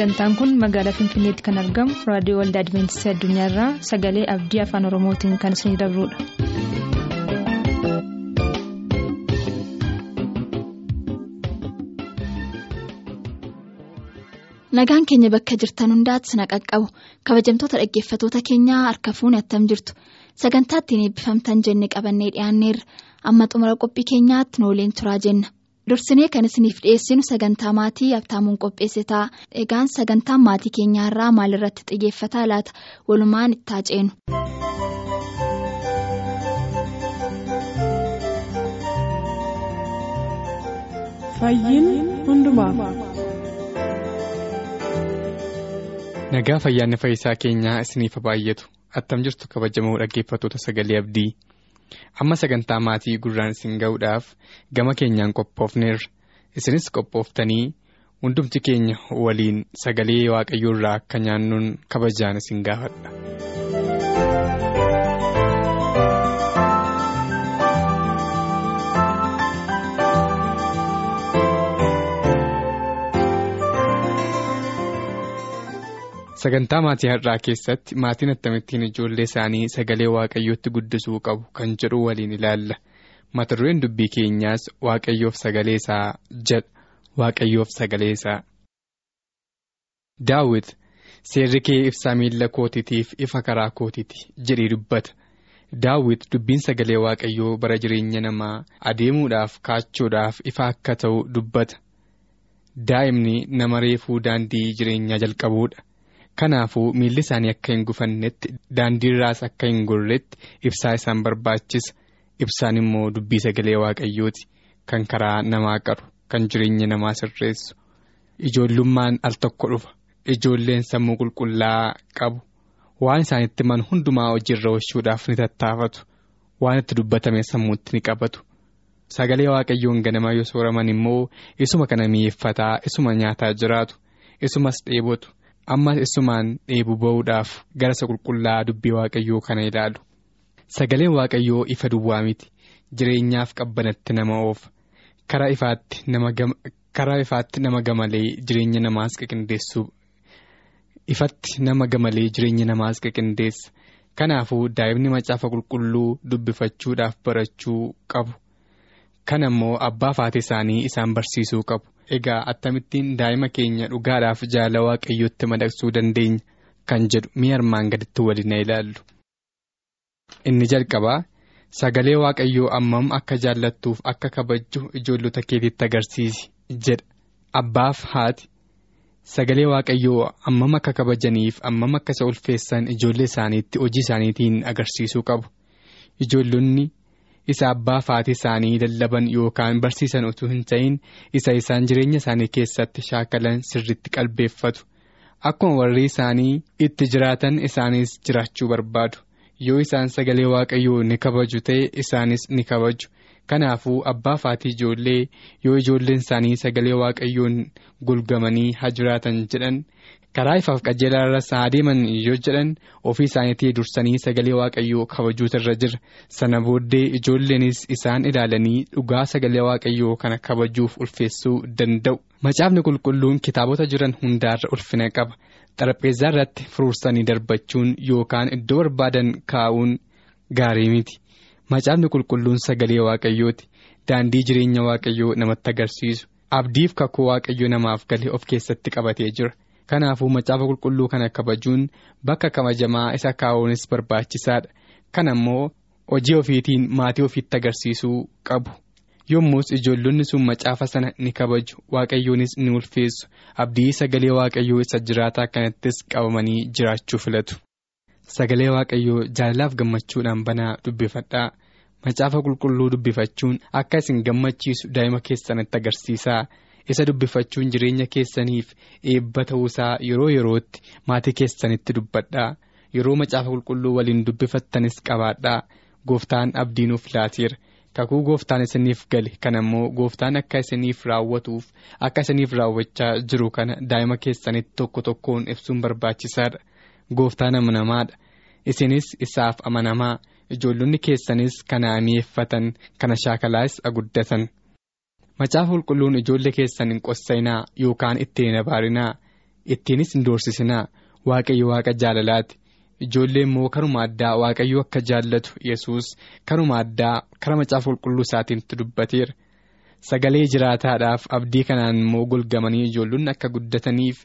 sagantaan kun magaalaa finfinneetti kan argamu raadiyoo waldaa adventistii addunyaarraa sagalee abdii afaan oromootiin kan isinidabrudha. nagaan keenya bakka jirtan hundaatti sana qaqqabu kabajamtoota dhaggeeffatoota keenyaa harka fuuni attam jirtu sagantaa ittiin eebbifamtan jenne qabannee dhiyaanneerra amma xumura qophii keenyaatti nooleen turaa jenna. Dursinee kan isiniif dhiyeessinu sagantaa maatii abtaamuun qopheesse ta'a egaan sagantaan maatii keenyaarraa maalirratti xiyyeeffataa laata walumaan itti haaceenu. nagaa fayyaanne fayyisaa keenyaa isiniif baay'atu attam jirtu kabajamoo dhaggeeffatoota sagalee abdii. Amma sagantaa maatii gurraan isin ga'uudhaaf gama keenyaan qophoofneerra isinis qophooftanii hundumti keenya waliin sagalee waaqayyoo irraa akka nyaannuun kabajaan isin gaafadha. Sagantaa maatii har'aa keessatti maatiin akkamittiin ijoollee isaanii sagalee waaqayyootti guddisuu qabu kan jedhu waliin ilaalla mata dureen dubbii keenyaas waaqayyoof sagalee isaa jedha waaqayyoof sagalee isaa. daawit seerri kee ibsaa miila kootiitiif ifa karaa kootiiti jedhee dubbata daawit dubbiin sagalee waaqayyoo bara jireenya namaa adeemuudhaaf kaachuudhaaf ifa akka ta'u dubbata daa'imni nama reefuu daandii jireenyaa jalqabuudha. Kanaafuu miilli isaanii akka hin gufannetti daandiirraas akka hin gorretti ibsaa isaan barbaachisa. Ibsaan immoo dubbii sagalee waaqayyooti. Kan karaa namaa qaru kan jireenya namaa sirreessu. Ijoollummaan al tokko dhufa. Ijoolleen sammuu qulqullaa'aa qabu. Waan isaanitti himan hundumaa hojiirra oolchuudhaaf ni tattaafatu. Waan itti dubbatame sammuutti ni qabatu. Sagalee waaqayyoon ganama yoo sooraman immoo isuma kana mi'eeffataa isuma nyaataa jiraatu isumas dheebotu. Ammas isumaan dheebuu ba'uudhaaf gara isa qulqullaa'aa dubbii waaqayyoo kana ilaalu. Sagaleen waaqayyoo ifa duwwaa miti. Jireenyaaf qabbanatti nama oofa. Karaa ifaatti nama gamalee jireenya namaas qindeessu ifatti nama gamalee jireenya namaas qindeessa kanaafuu daa'imni macaafa qulqulluu dubbifachuudhaaf barachuu qabu. Kana immoo abbaa fi haati isaanii isaan barsiisuu qabu. Egaa akkamittiin daa'ima keenya dhugaadhaaf jaalala waaqayyootti madaqsuu dandeenya kan jedhu mi'a armaan gaditti waliin ilaallu. inni jalqabaa sagalee waaqayyoo ammam akka jaallattuuf akka kabajju ijoollota keetiitti agarsiisi jedha abbaaf haati sagalee waaqayyoo ammam akka kabajaniif ammam akka isa ulfeessan ijoollee isaaniitti hojii isaaniitiin agarsiisuu qabu ijoollonni. Isa abbaa fi haati isaanii lallaban yookaan barsiisan utuu hin ta'in isa isaan jireenya isaanii keessatti shaakalan sirriitti qalbeeffatu akkuma warri isaanii itti jiraatan isaanis jiraachuu barbaadu yoo isaan sagalee waaqayyoo ni kabaju ta'e isaanis ni kabaju kanaafuu abbaa fi haati ijoollee yoo ijoolleen isaanii sagalee waaqayyoon gulgamanii haa jiraatan jedhan. Karaa ifaaf qajeelaa irra haa deeman yoo jedhan ofii isaaniitii dursanii sagalee waaqayyoo kabajuutu irra jira. Sana booddee ijoolleenis isaan ilaalanii dhugaa sagalee waaqayyoo kana kabajuuf ulfeessuu danda'u. macaafni qulqulluun kitaabota jiran hundaarra ulfina qaba. Xarapheezaa irratti furuursanii darbachuun yookaan iddoo barbaadan kaa'uun gaarii miti. Macaafni qulqulluun sagalee waaqayyooti. Daandii jireenya waaqayyoo namatti agarsiisu. Abdiif kakuu waaqayyoo namaaf galee of keessatti qabatee jira. Kanaafuu macaafa qulqulluu kana kabajuun bakka kabajamaa isa kaa'uunis barbaachisaadha. Kana immoo hojii ofiitiin maatii ofiitti agarsiisuu qabu. Yommus ijoollonni sun macaafa sana ni kabaju. Waaqayyoonis ni ulfeessu. Abdii sagalee waaqayyoo isa jiraataa kanattis qabamanii jiraachuu filatu. Sagalee waaqayyoo jaalalaaf gammachuudhaan banaa dubbifadhaa. Macaafa qulqulluu dubbifachuun akka isin gammachiisu daa'ima keessanitti agarsiisaa. Isa dubbifachuun jireenya keessaniif eebba ta'uusaa yeroo yerootti maatii keessanitti dubbadhaa yeroo macaafa qulqulluu waliin dubbifattanis qabaadhaa gooftaan abdii nuuf laateera kakuu gooftaan isiniif gale kana immoo gooftaan akka isiniif raawwatuuf akka isiniif raawwachaa jiru kana daa'ima keessanitti tokko tokkoon ibsuun barbaachisaadha gooftaan amanamaadha. Isinis isaaf amanamaa. Ijoollonni keessanis kana mi'eeffatan kana shaakalaas aguddatan. Macaafa qulqulluun ijoollee keessan hin qossayinaa yookaan itti hin abaarinaa ittiinis hin doorsisinaa. Waaqayyo waaqa jaalalaati. Ijoollee immoo karuma addaa waaqayyo akka jaallatu yesus karuma addaa kara macaafa qulqulluu isaatiitti dubbateera. Sagalee jiraataadhaaf abdii kanaan immoo golgamanii ijoollonni akka guddataniif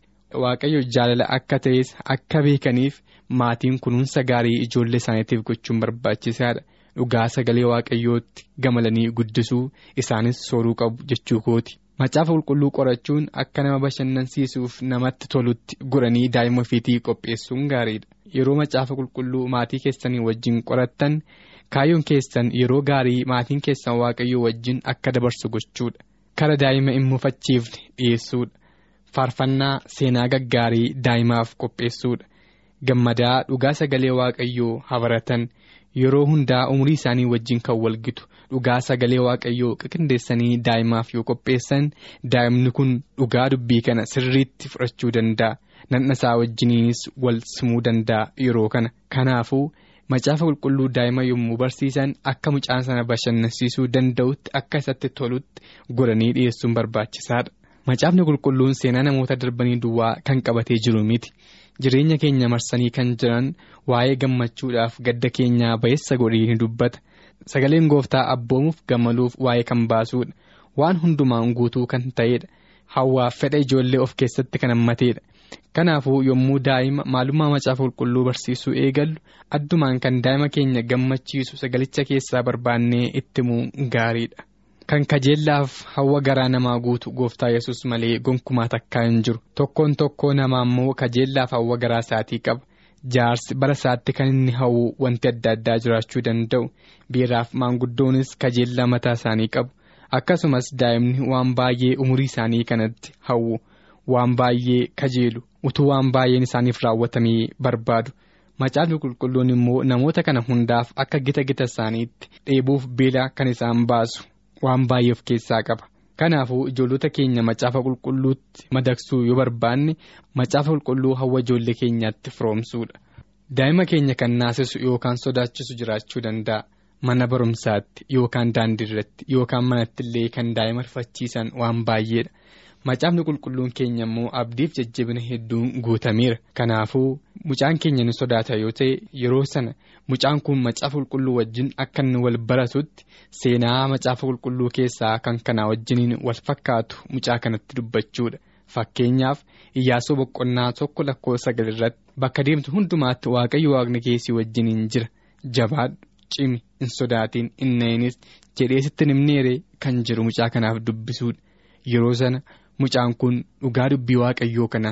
waaqayyo jaalala akka ta'es akka beekaniif maatiin kunuunsa gaarii ijoollee isaaniitiif gochuun barbaachisaadha. Dhugaa sagalee waaqayyootti gamalanii guddisuu isaanis sooruu qabu jechuu kooti. Macaafa qulqulluu qorachuun akka nama bashannansiisuuf namatti tolutti godhanii daa'ima ofiitii qopheessuun gaariidha. Yeroo macaafa qulqulluu maatii keessanii wajjin qorattan kaayyoon keessan yeroo gaarii maatiin keessan waaqayyoo wajjin akka dabarsu gochuudha. Kara daa'ima hin mufachiifne dhiyeessuudha. Faarfannaa seenaa gaggaarii daa'imaaf qopheessuudha. Gammadaa dhugaa sagalee waaqayyoo habaratan. Yeroo hundaa umurii isaanii wajjin kan walgitu dhugaa sagalee waaqayyoo qiqindeessanii daa'imaaf yoo qopheessan daa'imni kun dhugaa dubbii kana sirriitti fudhachuu danda'a. Nannasaa wajjiniinis wal simuu danda'a yeroo kana. Kanaafuu macaafa qulqulluu daa'ima yommuu barsiisan akka mucaan sana bashannansiisuu danda'utti akka isatti tolutti godhanii dhiyeessuun barbaachisaadha. Macaafni qulqulluun seenaa namoota darbanii duwwaa kan qabatee jiru miti. Jireenya keenya marsanii kan jiran waa'ee gammachuudhaaf gadda keenyaa ba'eessa godhee ni dubbata. Sagaleen gooftaa abboomuuf gammaluuf waa'ee kan baasuudha. Waan hundumaan guutuu kan ta'edha hawwaaf fedha ijoollee of keessatti kan hammateedha. Kanaafuu yommuu daa'ima maalummaa macaafa qulqulluu barsiisuu eegallu addumaan kan daa'ima keenya gammachiisu sagalicha keessaa barbaannee itti himuu gaariidha. Kan kajeellaaf hawwa garaa namaa guutu gooftaa yesus malee gonkumaa takkaa hin jiru. Tokkoon tokkoo namaa immoo kajeellaaf hawwa garaa isaatii qaba. Jaarsi bara isaatti kan inni hawwu wanti adda addaa jiraachuu danda'u. Biiraaf maanguddoonis kajeellaa mataa isaanii qabu. Akkasumas daa'imni waan baay'ee umurii isaanii kanatti hawwu. Waan baay'ee kajeelu. Utuu waan baay'een isaaniif raawwatamee barbaadu. macaafni qulqulluun immoo namoota kana hundaaf akka gita gita isaaniitti dheebuuf beela kan isaan baasu. Waan baay'ee of keessaa qaba. Kanaafuu ijoollota keenya macaafa qulqulluutti madaksuu yoo barbaanne macaafa qulqulluu hawwa ijoollee keenyaatti firoomsuudha. Daa'ima keenya kan naasisu yookaan sodaachisu jiraachuu danda'a. Mana barumsaatti yookaan daandii irratti yookaan manatti illee kan daa'ima rifachiisan waan baay'eedha macaafni qulqulluun keenya immoo abdiif jajjabina hedduun guutameera kanaafuu mucaan keenya ni sodaata yoo ta'e yeroo sana mucaan kun macaafa qulqulluu wajjin akka inni wal baratutti seenaa macaafa qulqulluu keessaa kan kanaa wajjiniin wal fakkaatu mucaa kanatti dubbachuudha. Fakkeenyaaf iyyaasuu boqqonnaa tokko lakkoofsa sagal irratti bakka deemtu hundumaatti waaqayyo waaqni keessii wajjiniin jira. Jabaadhu cimi hin sodaatiin inneenis jedhee sitti nimneere kan jiru mucaa kanaaf dubbisuudha. Yeroo sana. Mucaan kun dhugaa dubbii waaqayyoo kana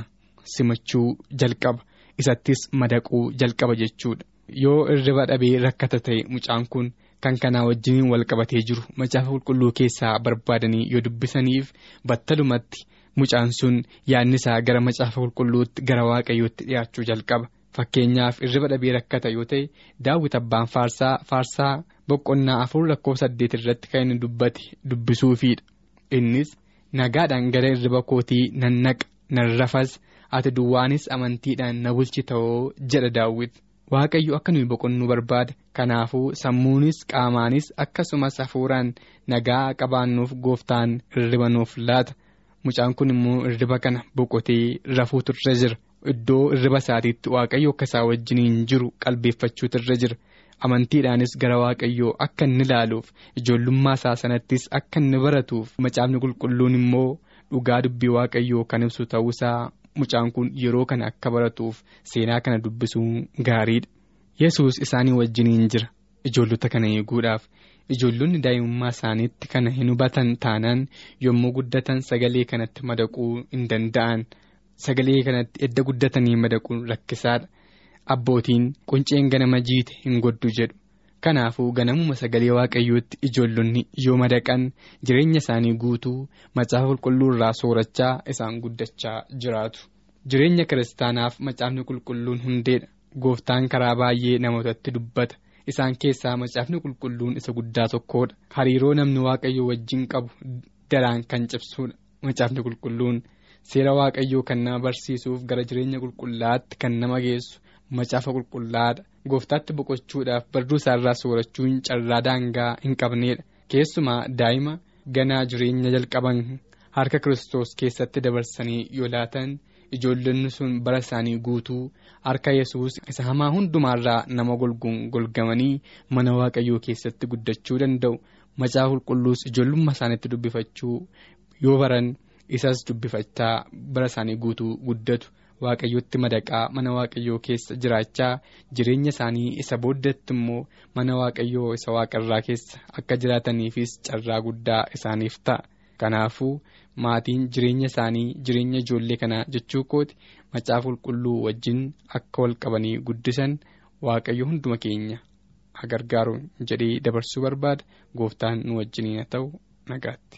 simachuu jalqaba. Isattis madaquu jalqaba jechuudha. Yoo irriba dhabee rakkata ta'e mucaan kun kan kanaa wajjiniin wal qabatee jiru macaafa qulqulluu keessaa barbaadanii yoo dubbisaniif battalumatti mucaan sun yaadni isaa gara macaafa qulqulluutti gara waaqayyootti dhiyaachuu jalqaba. Fakkeenyaaf irriba dhabee rakkata yoo ta'e daawwit abbaan faarsaa faarsaa boqqonnaa afur lakkoofsa saddeet irratti kan inni dubbate dubbisuufiidha. Innis. Nagaadhaan gara irriba kootii nan naqa nan rafas ati duwwaanis amantiidhaan na bulchi ta'oo jedha daawwit waaqayyo akka nuyi boqonnuu barbaada kanaafuu sammuunis qaamaanis akkasumas hafuuraan nagaa qabaannuuf gooftaan irriba nuuf laata. Mucaan kun immoo irriba kana boqotee rafuutu irra jira. Iddoo irriba isaatiitti waaqayyo akka isaa wajjiniin jiru qalbeeffachuutu irra jira. Amantiidhaanis gara waaqayyoo akka inni ilaaluuf ijoollummaa isaa sanattis akka inni baratuuf macaafni qulqulluun immoo dhugaa dubbii waaqayyoo kan ibsu ta'uusaa mucaan kun yeroo kana akka baratuuf seenaa kana dubbisuun gaariidha. yesus isaanii wajjiniin jira ijoollota kana eeguudhaaf ijoollonni daa'imummaa isaaniitti kana hin hubatan taanaan yommuu guddatan sagalee kanatti madaquu hin danda'an sagalee kanatti edda guddatanii madaquun rakkisaadha. Abbootiin qunceen ganama jiite hin goddu jedhu. Kanaafuu ganamuma sagalee waaqayyootti ijoollonni yoo madaqan jireenya isaanii guutuu macaafa qulqulluu irraa soorachaa isaan guddachaa jiraatu. Jireenya kiristaanaaf macaafni qulqulluun hundeedha. Gooftaan karaa baay'ee namootatti dubbata. Isaan keessaa macaafni qulqulluun isa guddaa tokkodha hariiroo namni waaqayyo wajjin qabu daraan kan cibsuudha macaafni qulqulluun seera waaqayyoo kan nama barsiisuuf gara jireenya qulqullaatti kan nama geessu. Macaafa qulqullaadha. Gooftaatti boqochuudhaaf barduu isaarraa soorachuun carraa daangaa hin qabneedha. Keessumaa daa'ima ganaa jireenya jalqaban harka kiristoos keessatti dabarsanii yoo laatan ijoollonni sun bara isaanii guutuu harka yesus isa hamaa hundumaarraa nama golguun golgamanii mana waaqayyoo keessatti guddachuu danda'u. Macaa qulqulluus ijoollummaa isaaniitti dubbifachuu yoo baran isas dubbifachaa bara isaanii guutuu guddatu. Waaqayyootti madaqaa mana waaqayyoo keessa jiraachaa jireenya isaanii isa booddeetti immoo mana waaqayyoo isa waaqarraa keessa akka jiraataniifis carraa guddaa isaaniif ta'a. Kanaafuu maatiin jireenya isaanii jireenya ijoollee kanaa jechuu kooti macaafa qulqulluu wajjin akka wal qabanii guddisan waaqayyo hunduma keenya gargaaruun jedhee dabarsuu barbaada. Gooftaan nu wajjiniin haa ta'u nagaatti.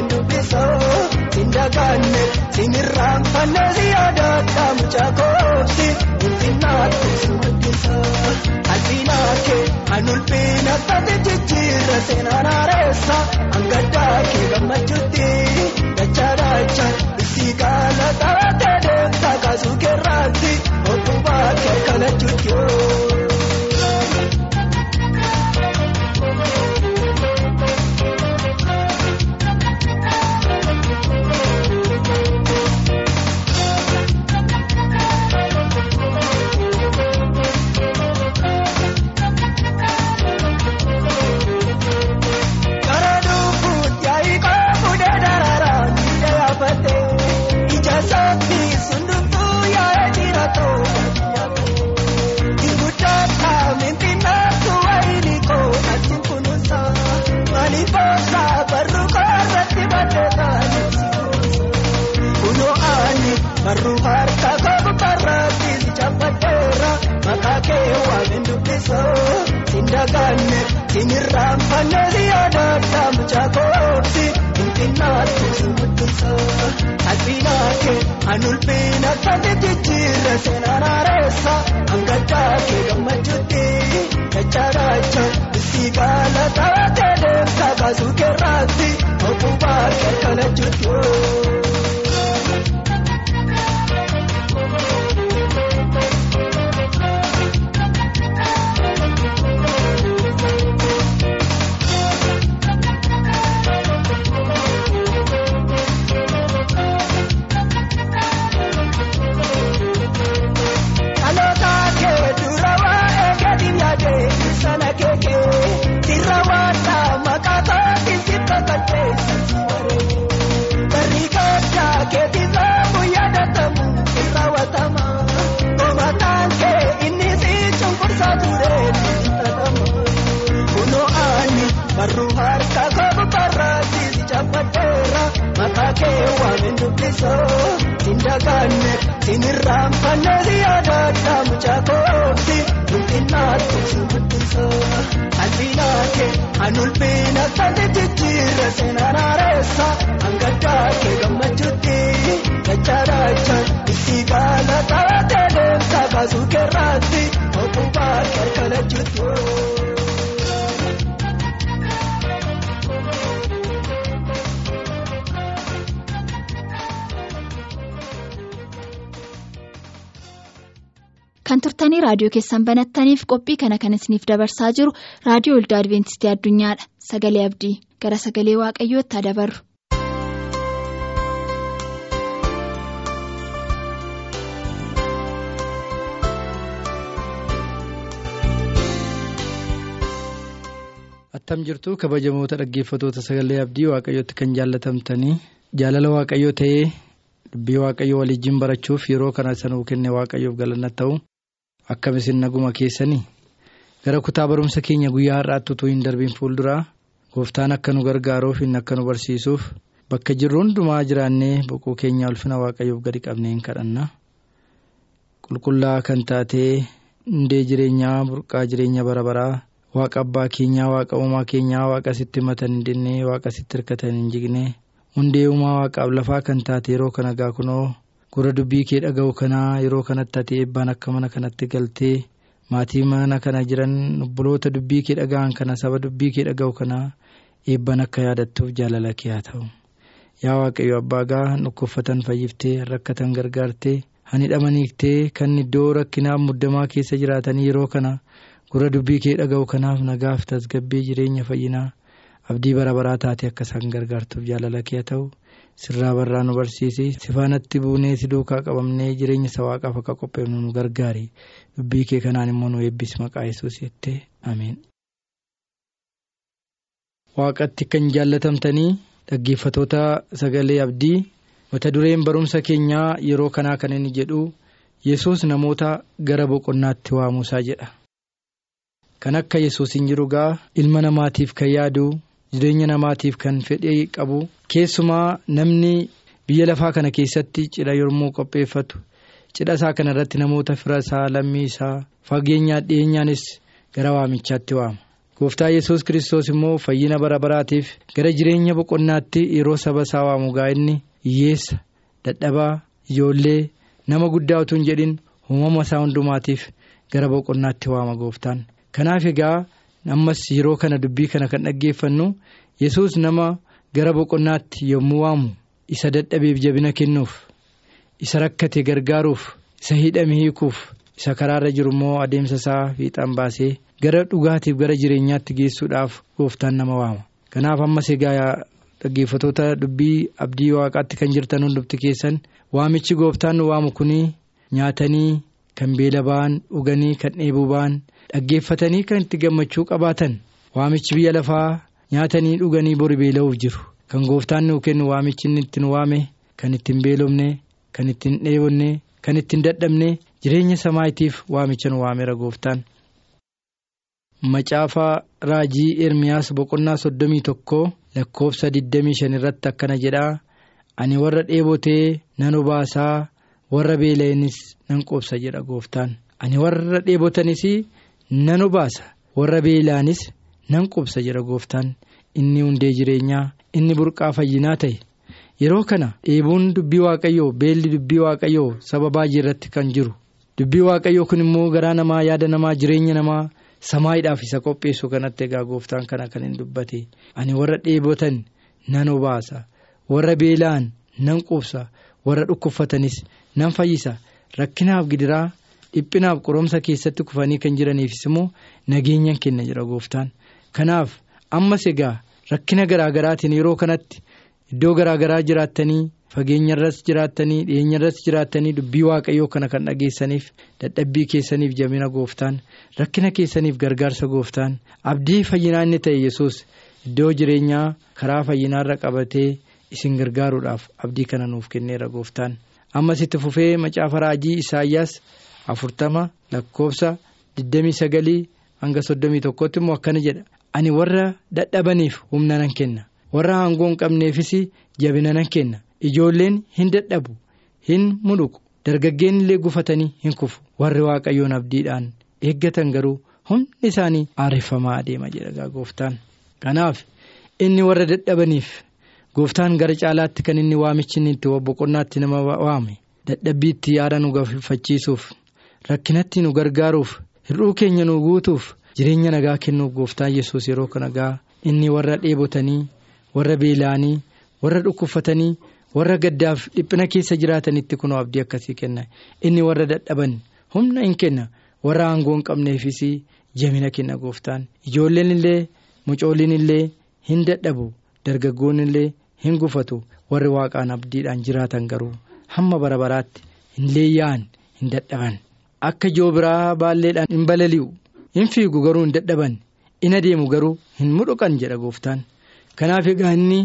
sindagaanne sinirraan fanneesi yaadaadha mucaa koobsi ulfinnaatti sumaddisa asiinaa kee kan ulfina taate jijjiirra seenaan haareessa hangaddaa kee Barruu harka koobu barraatti bichaafadheera maqaa kee waameen dubbisoo sindagaanne sinirraan fanneesi yaadaadha mucaa koobsi ulfinnaatti sumaddisa asiinaa kee an ulfina taate jijjiirra seenaan haareessa hangaddaa kee gammachuutti dachaa isii gaala taatee deemtaa kaasuu keerraatti okkubaa kee kalachuutti. Barruu Turtanii raadiyoo keessan banattaniif qophii kana kan isiniif dabarsaa jiru raadiyoo waldaa Adibeentistii Addunyaadha. Sagalee Abdii gara sagalee Waaqayyootti haa dabarru. Attam jirtu kabajamoota dhaggeeffatoota sagalee abdii waaqayyootti kan jaallatamtanii jaalala waaqayyoo ta'ee dubbii waaqayyoo waliin barachuuf yeroo kana sanuu kenne waaqayyoof galanna ta'u akkam isin naguma keessanii gara kutaa barumsa keenya guyyaa har'aatti utuu hin darbiin fuulduraa gooftaan akka nu gargaaruuf hin akka nu barsiisuuf bakka jirru hundumaa jiraannee boqoo keenya ulfina waaqayyoof gadi qabnee hin kadhanna qulqullaa kan taatee hundee jireenyaa burqaa jireenya bara baraa. waaqa abbaa keenyaa waaqa uumaa keenyaa waaqa sitti matan hin dinnee waaqa sitti hirkatan hin jigne hundee uumaa waaqaaf lafaa kan taate yeroo kana gaa kunoo gurra dubbii kee dhaga'u kanaa yeroo kanatti ati eebbaan akka mana kanatti galtee maatii mana kana jiran obboloota dubbii kee dhaga'an kana saba dubbii kee dhaga'u kanaa eebbaan akka yaadattuuf jaalala kee haa ta'u. Yaa waaqayyo abbaa gaa dhukkubfatan fayyiftee rakkatan gargaartee hanidhamaniiftee kan iddoo rakkinaaf muddamaa keessa jiraatanii yeroo kana gurra dubbii kee dhaga'u kanaaf nagaaf tasgabbii jireenya fayyinaa abdii bara baraa taate akka isaan gargaartuuf jaalala kee haa ta'u sirraa barraa nu barsiisi sifaanatti buunee si duukaa qabamnee jireenya isa waaqaaf akka qopheefnu nu gargaari dubbii kee kanaan immoo nu eebbisi maqaa yesuus jettee ameen. waaqatti kan jaallatamtanii dhaggeeffatoota sagalee abdii mata dureen barumsa keenyaa yeroo kanaa kan inni jedhu yesus namoota gara boqonnaatti waamuusaa jedha. kan akka yesus hin jiru gaa ilma namaatiif kan yaadu jireenya namaatiif kan fedhii qabu keessumaa namni biyya lafaa kana keessatti cidha yommuu qopheeffatu cidha isaa kana irratti namoota fira isaa lammii isaa fageenyaa dhiyeenyaanis gara waamichaatti waama gooftaa yesus kiristoos immoo fayyina bara baraatiif gara jireenya boqonnaatti yeroo saba isaa waamu gaa inni hiyyeessa dadhabaa ijoollee nama guddaa utuu hin jedhin uumama isaa hundumaatiif gara boqonnaatti waama gooftaan. kanaaf egaa ammas yeroo kana dubbii kana kan dhaggeeffannu yesus nama gara boqonnaatti yommuu waamu isa dadhabeef jabina kennuuf isa rakkate gargaaruuf isa hidhame hiikuuf isa karaarra jiru immoo adeemsa isaa fiixaan baasee gara dhugaatiif gara jireenyaatti geessuudhaaf gooftaan nama waama kanaaf ammas egaa dhaggeeffatoota dubbii abdii waaqaatti kan jirtan hundumti keessan waamichi gooftaan waamu kunii nyaatanii kan beela ba'an dhuganii kan dheebuu ba'an. Dhaggeeffatanii kan itti gammachuu qabaatan waamichi biyya lafaa nyaatanii dhuganii bori beela'uuf jiru kan gooftaan nuu kennu waamichi inni ittiin waame kan ittiin beelofne kan ittiin dheebonne kan ittiin dadhabne jireenya samaayitiif waamicha nu waameera gooftaan. Macaafa raajii Ermiyaas boqonnaa soddomii tokko lakkoofsa 25 irratti akkana jedhaa ani warra dheebotee nan obaasaa warra beela'anis nan qobsa jedha gooftaan ani warra dheebotanis. Nan obaasa. Warra beelaanis nan qubsa jedha gooftaan. Inni hundee jireenyaa inni burqaa fayyinaa ta'e. Yeroo kana dheebuun dubbii waaqayyoo beelli dubbii waaqayyoo saba baay'ee irratti kan jiru. Dubbii waaqayyoo kun immoo garaa namaa yaada namaa jireenya namaa samaayiidhaaf isa qopheessu kanatti egaa gooftaan kana kan hin dubbate. Ani warra dheebotan nan obaasa. Warra beelaan nan qubsa. Warra dhukkubfatanis nan fayyisa. Rakkinaaf gidiraa. Dhiphinaaf qoromsa keessatti kufanii kan jiraniifis immoo nageenyan kenna jedha gooftaan kanaaf ammas egaa rakkina garaagaraatiin yeroo kanatti iddoo garaagaraa jiraattanii fageenyarras jiraattanii dhiyeenyarras jiraattanii dubbii waaqayyoo kana kan dhageessaniif dadhabbii keessaniif jabina gooftaan rakkina keessaniif gargaarsa gooftaan abdii fayyinaa inni ta'e yesus iddoo jireenyaa karaa fayyinaarra qabatee isin gargaaruudhaaf abdii kana nuuf kenneera gooftaan ammas itti fufee macaafa raajii isaayyaas. Afurtama lakkoofsa digdamii sagalii hanga soddomii tokkotti immoo akkana jedha. Ani warra dadhabaniif humna nan kenna. Warra aangoo hin qabneefis jabina nan kenna. Ijoolleen hin dadhabu hin mudhuqu dargaggeen illee gufatanii hin kufu. Warri waaqayyoon abdiidhaan eeggatan garuu humni isaanii aareffamaa adeema jedha gooftaan. Kanaaf inni warra dadhabaniif gooftaan gara caalaatti kan inni waamichi inni itti boqonnaatti nama waame dadhabbiitti yaada nu galfachiisuuf. Rakkinatti nu gargaaruuf hir'uu keenya nu guutuuf jireenya nagaa kennuuf gooftaan yesus yeroo kana gaa. Inni warra dheebotanii warra beela'anii warra dhukkubfatanii warra gaddaaf dhiphina keessa jiraatanitti kunoo abdii akkasii kenna inni warra dadhaban humna hin kenna. Warra aangoo hin qabneefis jabina kenna gooftaan. Ijoolleen illee mucooliin illee hin dadhabu dargaggoon illee hin gufatu. Warri waaqaan abdiidhaan jiraatan garuu hamma bara baraatti hin leeyya'an hin dadhaban. Akka joobiraa baalleedhaan hin balali'u. Hin fiigu garuu hin dadhaban. In adeemu garuu hin mudhuqan jedha gooftaan. Kanaaf egaa inni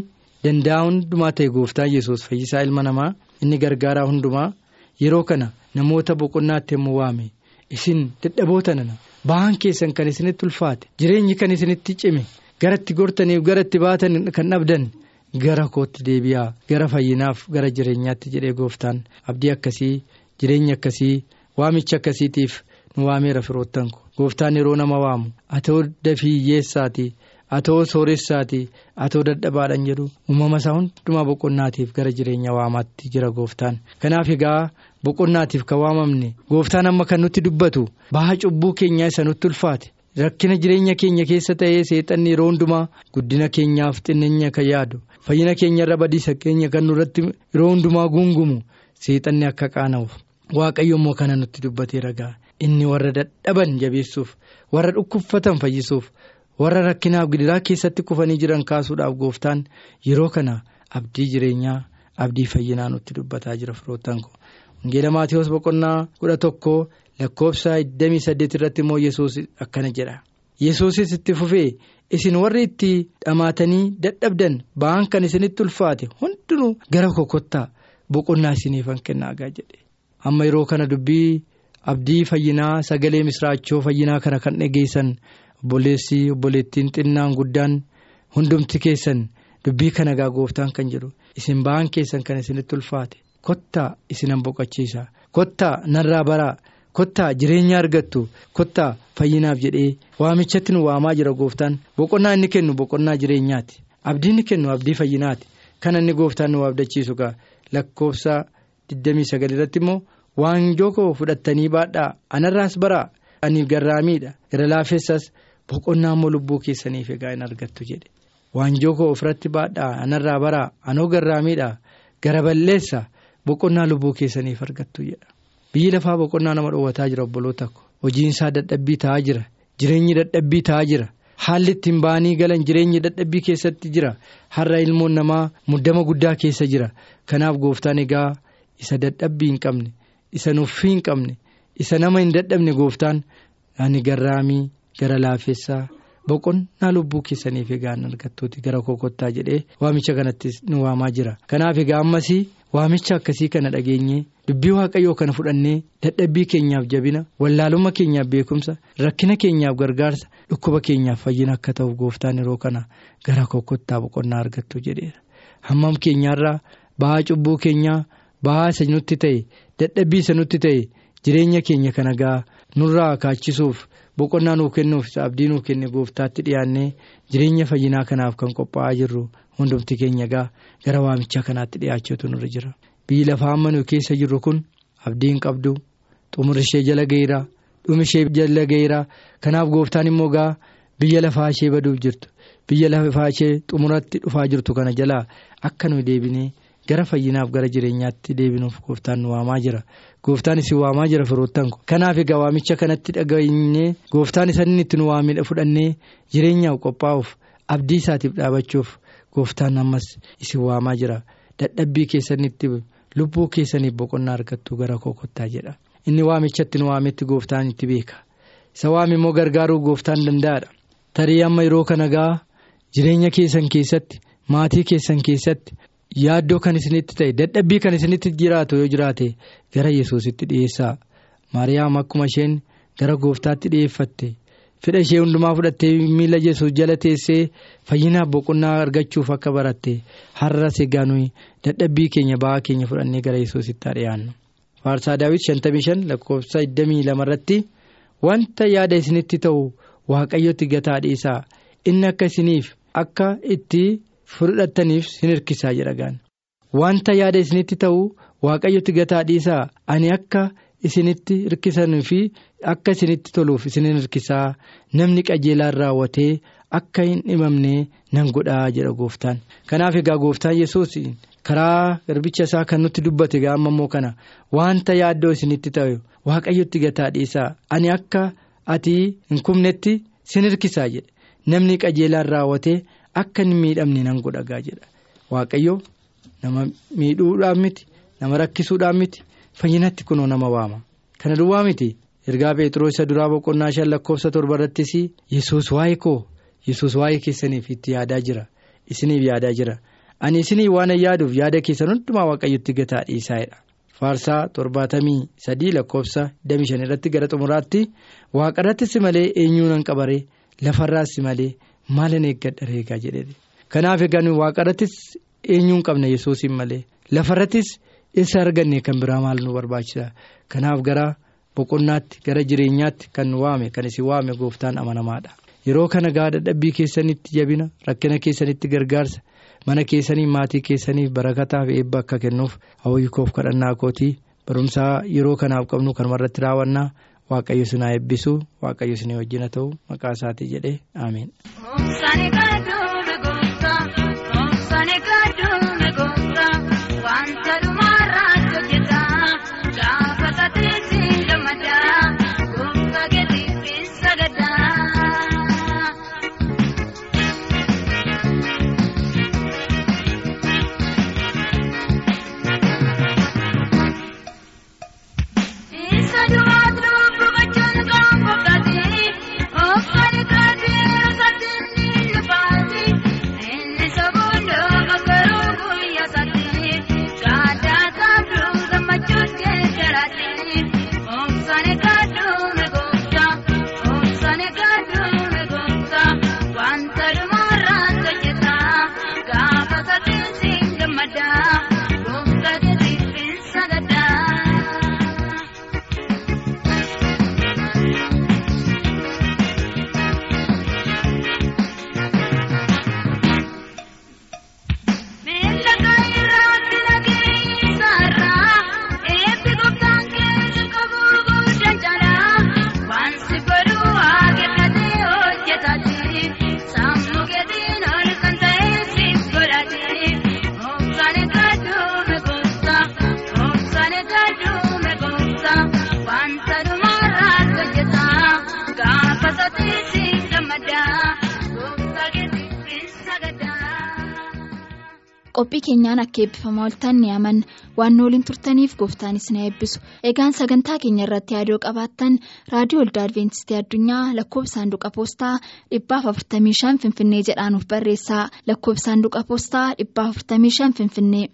danda'a hundumaa ta'e gooftaan yesus fayyisaa ilma namaa inni gargaaraa hundumaa. Yeroo kana namoota boqonnaatti yommuu waame. Isin dadhaboota nana. Ba'aan keessan kan isinitti ulfaate. Jireenyi kan isinitti cime. Garatti gortaniif garatti baatan kan dhabdan gara kootti deebi'aa. Gara fayyinaaf gara jireenyaatti jedhee gooftaan abdii akkasii jireenya akkasii. Waamicha akkasiitiif nu waameera firoottan gooftaan yeroo nama waamu atoo dafii hiyyeessaati atoo sooressaati atoo dadhabaadhaan jedhu uumama isaa hundumaa boqonnaatiif gara jireenya waamaatti jira gooftaan. Kanaaf egaa boqonnaatiif kan waamamne gooftaan amma kan nutti dubbatu baha cubbuu keenyaa isa nutti ulfaate rakkina jireenya keenya keessa ta'ee seexanni yeroo hundumaa guddina keenyaaf xinneenya kan yaadu fayyina keenya irra badiisa keenya kan nurratti yeroo hundumaa guungumu seexanni akka qaana'uuf waaqayyo immoo kana nutti dubbatee ragaa. Inni warra dadhaban jabeessuuf warra dhukkubfatan fayyisuuf warra rakkinaaf gidiraa keessatti kufanii jiran kaasuudhaaf gooftaan yeroo kana abdii jireenyaa abdii fayyinaa nutti dubbataa jira firoottan ko wangeela maatiyoos boqonnaa kudha tokko lakkoofsa 28 irratti immoo yesuus akkana jedha. Yesuusis itti fufee isin warri itti dhamaatanii dadhabdan ba'aan kan isinitti ulfaate hundinuu gara kokottaa boqonnaa isiniifan kennaagaa jedhe amma yeroo kana dubbii abdii fayyinaa sagalee misraachoo fayyinaa kana kan dhageessan obboleessi obboleettiin xinnaan guddaan hundumti keessan dubbii kana gaa gooftaan kan jedhu isin ba'aan keessan kan isinitti ulfaate. Kottaa isinan boqochiisa. Kottaa narraa baraa. kottaa jireenya argattu. Kottaa fayyinaaf jedhee waamichatti nu waamaa jira gooftaan. Boqonnaa inni kennu boqonnaa jireenyaati. Abdii inni kennu abdii fayyinaati. Kan inni gooftaan nu abdachiisu gaa lakkoofsa 29 irratti immoo waanjoo koo fudhattanii baadhaa anarraas baraa ani garraamiidha. Gara laafessas boqonnaa immoo lubbuu keessaniif egaa hin argattu jedhe. Waanjoo koo ofirratti baadhaa anarraa baraa anoo garraamiidha gara balleessa boqonnaa lubbuu keessaniif argattu jedha. biyyi lafaa boqonnaa nama dhoowwataa jira obboloota ko. Hojiin isaa dadhabbii ta'aa jira jireenyi dadhabbii ta'aa jira. Haalli ittiin ba'anii galan jireenyi dadhabbii keessatti jira. Har'a ilmoon namaa muddama guddaa keessa jira. Kanaaf gooftaan egaa isa dadhabbii hin qabne isa nuffii hin qabne isa nama hin dadhabne gooftaan ani garraamii gara laafessaa boqonnaa lubbuu keessaniif egaa argattuuti. Gara kokottaa jedhee waamicha kanatti nu waamaa jira. Kanaaf egaa ammasii waamicha akkasii kana dhageenyee dubbii waaqayyoo kana fudhannee dadhabbii keenyaaf jabina wallaalummaa keenyaaf beekumsa rakkina keenyaaf gargaarsa dhukkuba keenyaaf fayyina akka ta'uuf gooftaan yeroo kana gara kokottaa boqonnaa argattu jedheera. Hammam keenyaarraa ba'aa cubbuu keenyaa ba'aa isa nutti ta'e dadhabbii isa nutti ta'e jireenya keenya kana gaa. Nurraa kaachisuuf boqonnaa nuuf kennuuf abdii nuuf kenne gooftaatti dhiyaannee jireenya fayyinaa kanaaf kan qophaa'aa jirru hundumti keenya gaa. Gara waamichaa kanaatti dhiyaachuutu nurra jira. biyyi lafaa amma nuyi keessa jirru kun abdii hin qabdu xumurri ishee jala gaheera dhumi ishee jala gaheera kanaaf gooftaan immoo gaa biyya lafaa ishee baduuf jirtu. Biyya lafaa ishee xumuratti dhufaa jirtu kana jalaa akka nuyi deebinee gara fayyinaaf gara jireenyaatti deebinuuf gooftaan nu waamaa jira. Gooftaan isin waamaa jira firoottan kanaaf egaa waamicha kanatti dhageenyee gooftaan isaanii itti nu waamee fudhannee jireenyaaf qophaa'uuf abdii isaatiif dhaabachuuf gooftaan ammas isin waamaa jira. Dadhabbii keessanitti. lubbuu keessaniif boqonnaa argattu gara kokottaa jedha. Inni waamichatti nu waametti gooftaan itti beeka. Isa waame immoo gargaaruu gooftaan danda'aadha tarii amma yeroo kana gaa jireenya keessan keessatti maatii keessan keessatti yaaddoo kan isinitti ta'e dadhabbii kan isinitti jiraatu yoo jiraate gara yesuusitti dhiyeessaa. Maariyaam akkuma isheen gara gooftaatti dhiyeeffatte. Fedha ishee hundumaa fudhattee miila yesuus jala teessee fayyinaaf boqonnaa argachuuf akka baratte har'a egaa nuyi dadhabbii keenya ba'aa keenya fudhannee gara yesuusitti dhiyaannu. faarsaa daawwit 55 lakkoofsa 22 irratti wanta yaada isinitti ta'u waaqayyotti gataa dhiisaa. Inni akka isiniif akka itti fudhattaniif sin hirkisaa jedhagaan wanta yaada isinitti ta'u waaqayyotti gataa dhiisaa ani akka. isinitti hirkisanii fi akka isinitti toluuf isinin hirkisaa namni qajeelaan raawwatee akka hin dhimamne nan godhaa jedha gooftaan kanaaf egaa gooftaan yesuus karaa garbicha isaa kan nutti dubbate egaa amma immoo kana wanta yaaddoo isinitti ta'e waaqayyotti gataa dhiisaa ani akka ati hin kumnetti sin hirkisaa jedhe namni qajeelaan raawwatee akka hin miidhamne nan godhagaa jedha. Waaqayyo nama miidhuudhaan miti nama rakkisuudhaan miti. fayyinatti kunoo nama waama. Kana duwwaa miti. Ergaa Pheexroo isa duraa boqonnaa shan lakkoofsa torba irrattis yesus waa'ee koo? Yesus waa'ee keessaniif itti yaadaa jira. Isiniif yaadaa jira. Ani isinii waan yaaduuf yaada keessan hundumaa waaqayyotti gataa dhiisaa'edha faarsaa torbaatamii sadii lakkoofsa damii shan irratti gara xumuraatti waaqarrattis malee eenyuu nan qabaree lafarraas malee maalan eeggadha reegaa jedhe kanaaf egaa waaqarrattis eenyuu hin qabne yesuusin malee lafarrattis. isa arganne kan biraa maal nu barbaachisa kanaaf gara boqonnaatti gara jireenyaatti kan waame kan isin waame gooftaan amanamaadha. Yeroo kana gaa dadhabbii keessanitti jabina rakkina keessanitti gargaarsa mana keessanii maatii keessaniif barakataaf eebba akka kennuuf hawwiikoof kadhannaa kootii barumsaa yeroo kanaaf qabnu kanumarratti raawwannaa waaqayyo sinaa eebbisu waaqayyo sinii wajjin haa ta'u maqaa isaatii jedhee ameen. Qophii keenyaan akka eebbifamaa ooltan ni amanna waan waliin turtaniif gooftaanis na eebbisu. Egaan sagantaa keenya irratti yaadoo qabaattan raadiyoo waldaa adventistii addunyaa lakkoofsa saanduqa poostaa dhibbaaf 45 finfinnee jedhaanuuf barreessaa lakkoofsa saanduqa poostaa dhibbaaf 45 finfinnee.